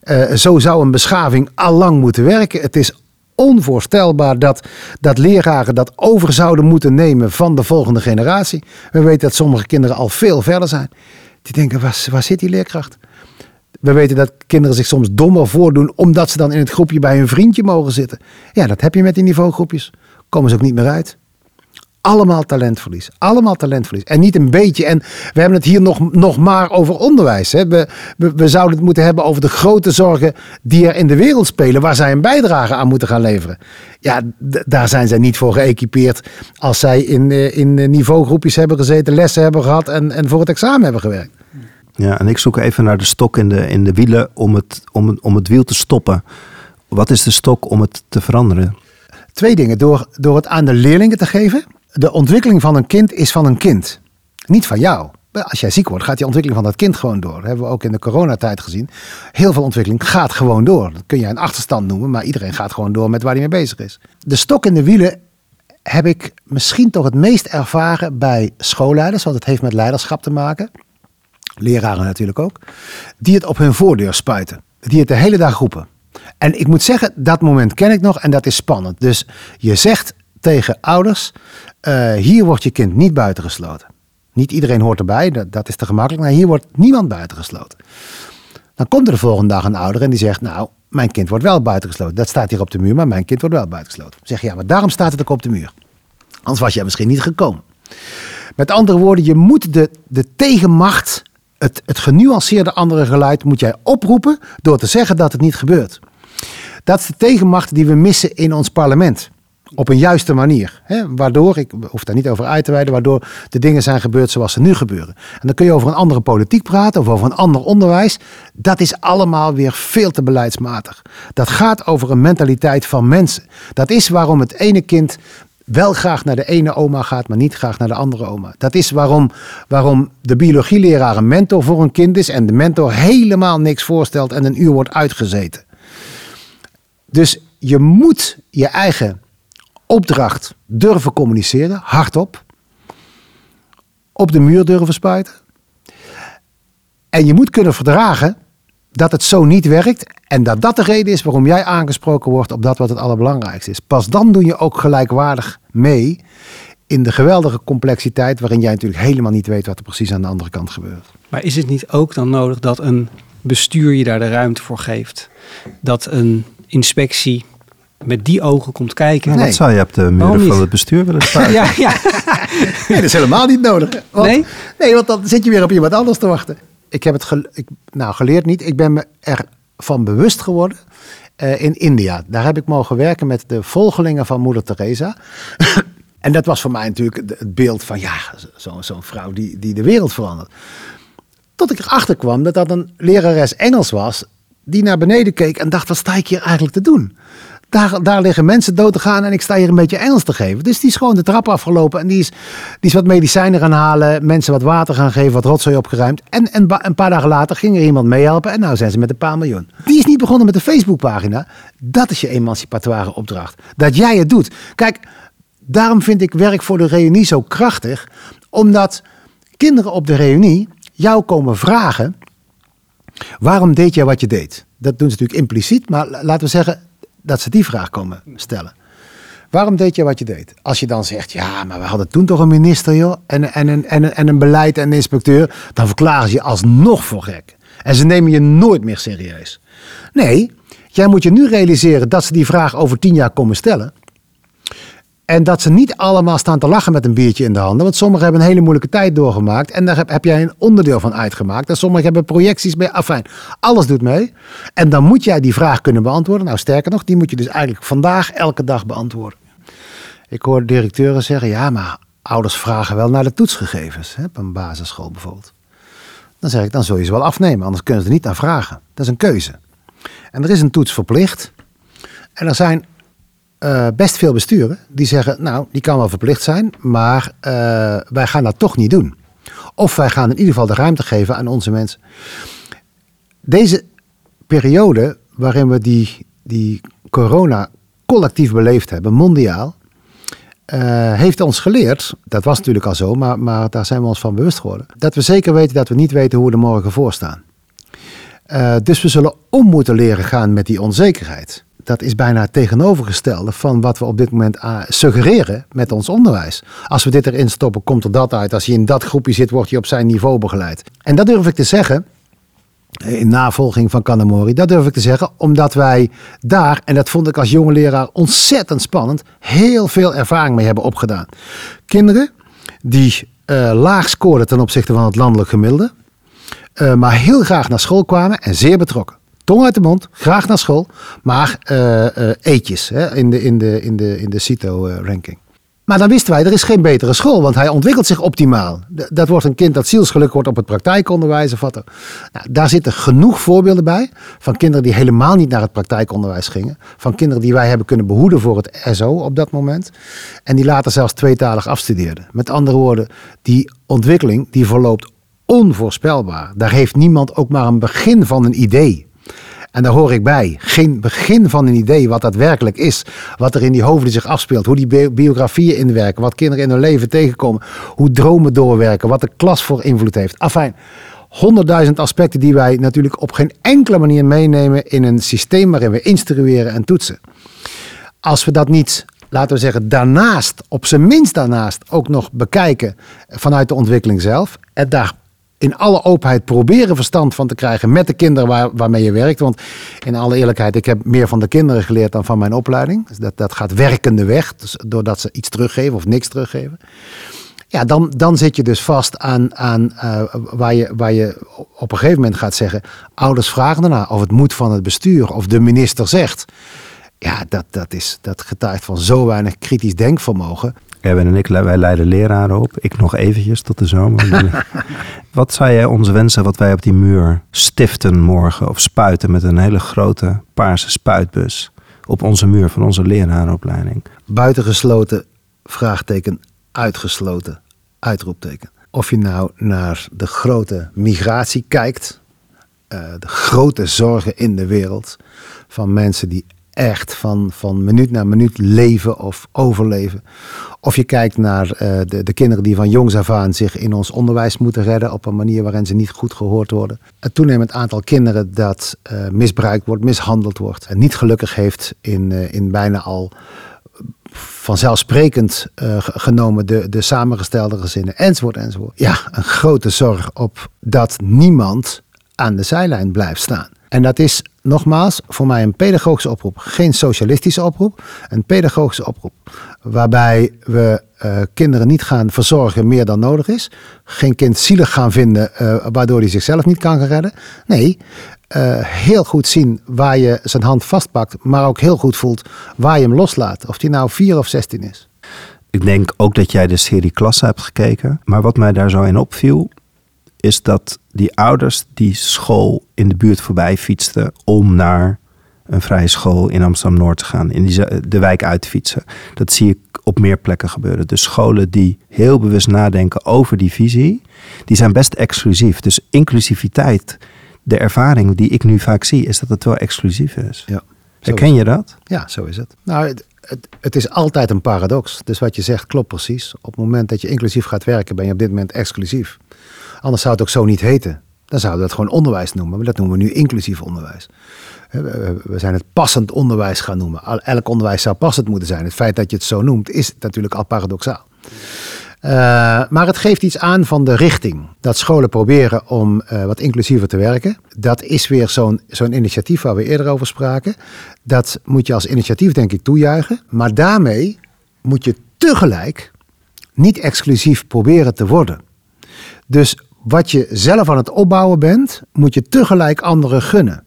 Uh, zo zou een beschaving allang moeten werken. Het is onvoorstelbaar dat, dat leraren dat over zouden moeten nemen van de volgende generatie. We weten dat sommige kinderen al veel verder zijn. Die denken, waar zit die leerkracht? We weten dat kinderen zich soms dommer voordoen omdat ze dan in het groepje bij hun vriendje mogen zitten. Ja, dat heb je met die niveaugroepjes. komen ze ook niet meer uit. Allemaal talentverlies. Allemaal talentverlies. En niet een beetje. En we hebben het hier nog, nog maar over onderwijs. Hè. We, we, we zouden het moeten hebben over de grote zorgen die er in de wereld spelen. Waar zij een bijdrage aan moeten gaan leveren. Ja, daar zijn zij niet voor geëquipeerd. Als zij in, eh, in niveaugroepjes hebben gezeten, lessen hebben gehad en, en voor het examen hebben gewerkt. Ja, en ik zoek even naar de stok in de, in de wielen om het, om, om het wiel te stoppen. Wat is de stok om het te veranderen? Twee dingen. Door, door het aan de leerlingen te geven. De ontwikkeling van een kind is van een kind. Niet van jou. Als jij ziek wordt, gaat die ontwikkeling van dat kind gewoon door. Dat hebben we ook in de coronatijd gezien. Heel veel ontwikkeling gaat gewoon door. Dat kun je een achterstand noemen, maar iedereen gaat gewoon door met waar hij mee bezig is. De stok in de wielen heb ik misschien toch het meest ervaren bij schoolleiders, want het heeft met leiderschap te maken. Leraren natuurlijk ook. Die het op hun voordeur spuiten. Die het de hele dag roepen. En ik moet zeggen, dat moment ken ik nog en dat is spannend. Dus je zegt tegen ouders, eh, hier wordt je kind niet buitengesloten. Niet iedereen hoort erbij, dat, dat is te gemakkelijk. Maar hier wordt niemand buitengesloten. Dan komt er de volgende dag een ouder en die zegt, nou, mijn kind wordt wel buitengesloten. Dat staat hier op de muur, maar mijn kind wordt wel buitengesloten. Zeg je, ja, maar daarom staat het ook op de muur. Anders was jij misschien niet gekomen. Met andere woorden, je moet de, de tegenmacht, het, het genuanceerde andere geluid, moet jij oproepen door te zeggen dat het niet gebeurt. Dat is de tegenmacht die we missen in ons parlement. Op een juiste manier. Hè? Waardoor, ik hoef daar niet over uit te wijden, waardoor de dingen zijn gebeurd zoals ze nu gebeuren. En dan kun je over een andere politiek praten of over een ander onderwijs. Dat is allemaal weer veel te beleidsmatig. Dat gaat over een mentaliteit van mensen. Dat is waarom het ene kind wel graag naar de ene oma gaat, maar niet graag naar de andere oma. Dat is waarom, waarom de biologieleraar een mentor voor een kind is en de mentor helemaal niks voorstelt en een uur wordt uitgezeten. Dus je moet je eigen opdracht durven communiceren, hardop. Op de muur durven spuiten. En je moet kunnen verdragen dat het zo niet werkt. En dat dat de reden is waarom jij aangesproken wordt op dat wat het allerbelangrijkste is. Pas dan doe je ook gelijkwaardig mee in de geweldige complexiteit waarin jij natuurlijk helemaal niet weet wat er precies aan de andere kant gebeurt. Maar is het niet ook dan nodig dat een bestuur je daar de ruimte voor geeft? Dat een inspectie met die ogen komt kijken? Nou, Nee. Wat zou je op de muren van het bestuur willen [laughs] spuiten? Ja, ja. Nee, dat is helemaal niet nodig. Want, Nee? Nee, want dan zit je weer op iemand anders te wachten. Ik heb het nou, geleerd niet. Ik ben me ervan bewust geworden eh, in India. Daar heb ik mogen werken met de volgelingen van moeder Teresa. [coughs] en dat was voor mij natuurlijk het beeld van ja, zo- zo'n vrouw die, die de wereld verandert. Tot ik erachter kwam dat dat een lerares Engels was die naar beneden keek en dacht, wat sta ik hier eigenlijk te doen? Daar, daar liggen mensen dood te gaan en ik sta hier een beetje Engels te geven. Dus die is gewoon de trap afgelopen en die is, die is wat medicijnen gaan halen, mensen wat water gaan geven, wat rotzooi opgeruimd. En, en een paar dagen later ging er iemand meehelpen en nou zijn ze met een paar miljoen. Die is niet begonnen met een Facebookpagina. Dat is je emancipatoire opdracht. Dat jij het doet. Kijk, daarom vind ik werk voor de reunie zo krachtig, omdat kinderen op de reunie jou komen vragen Waarom deed jij wat je deed? Dat doen ze natuurlijk impliciet, maar la- laten we zeggen dat ze die vraag komen stellen. Waarom deed je wat je deed? Als je dan zegt, ja, maar we hadden toen toch een minister, joh, en, en, en, en, en een beleid en een inspecteur, dan verklaren ze je alsnog voor gek. En ze nemen je nooit meer serieus. Nee, jij moet je nu realiseren dat ze die vraag over tien jaar komen stellen. En dat ze niet allemaal staan te lachen met een biertje in de handen. Want sommigen hebben een hele moeilijke tijd doorgemaakt. En daar heb, heb jij een onderdeel van uitgemaakt. En sommigen hebben projecties bij. Afijn, alles doet mee. En dan moet jij die vraag kunnen beantwoorden. Nou, sterker nog, die moet je dus eigenlijk vandaag elke dag beantwoorden. Ik hoor directeuren zeggen: ja, maar ouders vragen wel naar de toetsgegevens. Hè, op een basisschool bijvoorbeeld. Dan zeg ik: dan zul je ze wel afnemen. Anders kunnen ze er niet naar vragen. Dat is een keuze. En er is een toets verplicht. En er zijn eh, best veel besturen die zeggen, nou, die kan wel verplicht zijn, maar eh, wij gaan dat toch niet doen. Of wij gaan in ieder geval de ruimte geven aan onze mensen. Deze periode waarin we die, die corona collectief beleefd hebben, mondiaal, eh, heeft ons geleerd, dat was natuurlijk al zo, maar, maar daar zijn we ons van bewust geworden, dat we zeker weten dat we niet weten hoe we er morgen voor staan. Dus we zullen om moeten leren gaan met die onzekerheid. Dat is bijna het tegenovergestelde van wat we op dit moment ah, suggereren met ons onderwijs. Als we dit erin stoppen, komt er dat uit. Als je in dat groepje zit, word je op zijn niveau begeleid. En dat durf ik te zeggen, In navolging van Kanamori. Dat durf ik te zeggen, omdat wij daar, en dat vond ik als jonge leraar ontzettend spannend, heel veel ervaring mee hebben opgedaan. Kinderen die uh, laag scoorden ten opzichte van het landelijk gemiddelde, maar heel graag naar school kwamen en zeer betrokken. Tong uit de mond, graag naar school, maar uh, eetjes hè, in de, in de, in de, in de CITO-ranking. Maar dan wisten wij, er is geen betere school, want hij ontwikkelt zich optimaal. Dat wordt een kind dat zielsgeluk wordt op het praktijkonderwijs of wat. Nou, daar zitten genoeg voorbeelden bij van kinderen die helemaal niet naar het praktijkonderwijs gingen. Van kinderen die wij hebben kunnen behoeden voor het SO op dat moment. En die later zelfs tweetalig afstudeerden. Met andere woorden, die ontwikkeling die verloopt onvoorspelbaar. Daar heeft niemand ook maar een begin van een idee. En daar hoor ik bij. Geen begin van een idee wat dat werkelijk is. Wat er in die hoofden zich afspeelt. Hoe die biografieën inwerken. Wat kinderen in hun leven tegenkomen. Hoe dromen doorwerken. Wat de klas voor invloed heeft. Afijn. Honderdduizend aspecten die wij natuurlijk op geen enkele manier meenemen in een systeem waarin we instrueren en toetsen. Als we dat niet laten we zeggen, daarnaast, op zijn minst daarnaast, ook nog bekijken vanuit de ontwikkeling zelf. En daar in alle openheid proberen verstand van te krijgen met de kinderen waar, waarmee je werkt. Want in alle eerlijkheid, ik heb meer van de kinderen geleerd dan van mijn opleiding. Dus dat, dat gaat werkende weg, dus doordat ze iets teruggeven of niks teruggeven. Ja, dan, dan zit je dus vast aan, aan uh, waar, je, waar je op een gegeven moment gaat zeggen... ouders vragen ernaar of het moet van het bestuur of de minister zegt... Ja, dat, dat, is, dat getuigt van zo weinig kritisch denkvermogen. Erwin en ik, wij leiden leraren op. Ik nog eventjes tot de zomer. [laughs] wat zou jij ons wensen wat wij op die muur stiften morgen of spuiten met een hele grote paarse spuitbus op onze muur van onze lerarenopleiding? Buitengesloten, vraagteken, uitgesloten, uitroepteken. Of je nou naar de grote migratie kijkt, uh, de grote zorgen in de wereld van mensen die echt van, van minuut naar minuut leven of overleven. Of je kijkt naar uh, de, de kinderen die van jongs af aan zich in ons onderwijs moeten redden op een manier waarin ze niet goed gehoord worden. Het toenemend aantal kinderen dat uh, misbruikt wordt, mishandeld wordt en niet gelukkig heeft in, uh, in bijna al vanzelfsprekend genomen de, de samengestelde gezinnen enzovoort enzovoort. Ja, een grote zorg op dat niemand aan de zijlijn blijft staan. En dat is nogmaals voor mij een pedagogische oproep. Geen socialistische oproep, een pedagogische oproep. Waarbij we uh, kinderen niet gaan verzorgen meer dan nodig is. Geen kind zielig gaan vinden uh, waardoor hij zichzelf niet kan redden. Nee, uh, heel goed zien waar je zijn hand vastpakt, maar ook heel goed voelt waar je hem loslaat. Of die nou 4 of 16 is. Ik denk ook dat jij de serie klasse hebt gekeken. Maar wat mij daar zo in opviel, is dat die ouders die school in de buurt voorbij fietsten om naar een vrije school in Amsterdam-Noord te gaan, in die, de wijk uit te fietsen. Dat zie ik op meer plekken gebeuren. Dus scholen die heel bewust nadenken over die visie, die zijn best exclusief. Dus inclusiviteit, de ervaring die ik nu vaak zie, is dat het wel exclusief is. Ja, Herken je dat? Ja, zo is het. Nou, het, het, het, is altijd een paradox. Dus wat je zegt klopt precies. Op het moment dat je inclusief gaat werken, ben je op dit moment exclusief. Anders zou het ook zo niet heten. Dan zouden we het gewoon onderwijs noemen. Maar dat noemen we nu inclusief onderwijs. We zijn het passend onderwijs gaan noemen. Elk onderwijs zou passend moeten zijn. Het feit dat je het zo noemt is natuurlijk al paradoxaal. Uh, maar het geeft iets aan van de richting. Dat scholen proberen om uh, wat inclusiever te werken. Dat is weer zo'n zo'n initiatief waar we eerder over spraken. Dat moet je als initiatief denk ik toejuichen. Maar daarmee moet je tegelijk niet exclusief proberen te worden. Dus wat je zelf aan het opbouwen bent, moet je tegelijk anderen gunnen.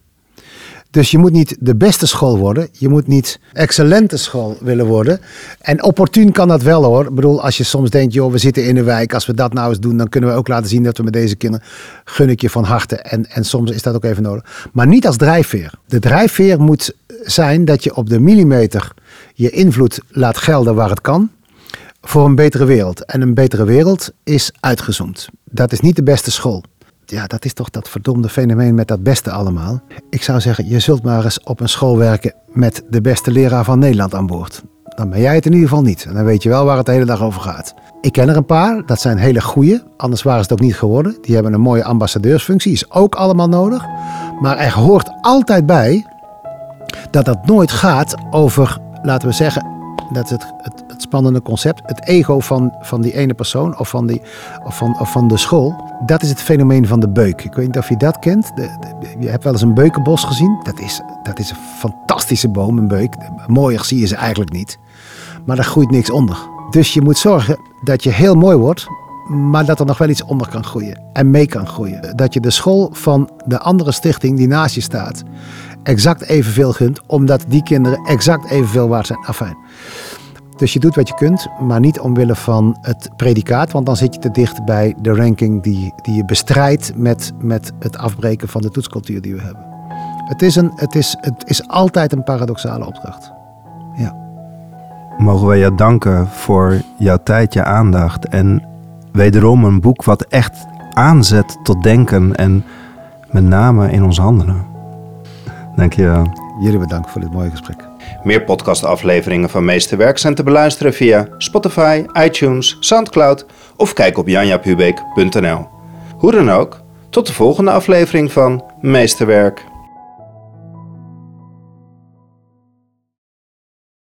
Dus je moet niet de beste school worden. Je moet niet excellente school willen worden. En opportun kan dat wel hoor. Ik bedoel, als je soms denkt, joh, we zitten in een wijk. Als we dat nou eens doen, dan kunnen we ook laten zien dat we met deze kinderen gun ik je van harte. En, en soms is dat ook even nodig. Maar niet als drijfveer. De drijfveer moet zijn dat je op de millimeter je invloed laat gelden waar het kan voor een betere wereld. En een betere wereld is uitgezoomd. Dat is niet de beste school. Ja, dat is toch dat verdomde fenomeen met dat beste allemaal. Ik zou zeggen, je zult maar eens op een school werken met de beste leraar van Nederland aan boord. Dan ben jij het in ieder geval niet. En dan weet je wel waar het de hele dag over gaat. Ik ken er een paar, dat zijn hele goeie. Anders waren ze het ook niet geworden. Die hebben een mooie ambassadeursfunctie, is ook allemaal nodig. Maar er hoort altijd bij dat dat nooit gaat over, laten we zeggen, dat het, het spannende concept. Het ego van, van die ene persoon of van, die, of, van, of van de school. Dat is het fenomeen van de beuk. Ik weet niet of je dat kent. Je hebt wel eens een beukenbos gezien. Dat is, dat is een fantastische boom, een beuk. Mooier zie je ze eigenlijk niet. Maar daar groeit niks onder. Dus je moet zorgen dat je heel mooi wordt, maar dat er nog wel iets onder kan groeien en mee kan groeien. Dat je de school van de andere stichting die naast je staat exact evenveel gunt, omdat die kinderen exact evenveel waard zijn. Afijn. Dus je doet wat je kunt, maar niet omwille van het predicaat, want dan zit je te dicht bij de ranking die, die je bestrijdt met, met het afbreken van de toetscultuur die we hebben. Het is, een, het, is, het is altijd een paradoxale opdracht. Ja. Mogen wij je danken voor jouw tijd, je aandacht en wederom een boek wat echt aanzet tot denken en met name in ons handelen. Dank je wel. Jullie bedankt voor dit mooie gesprek. Meer podcastafleveringen van Meesterwerk zijn te beluisteren via Spotify, iTunes, Soundcloud of kijk op janjapubeek.nl. Hoe dan ook, tot de volgende aflevering van Meesterwerk.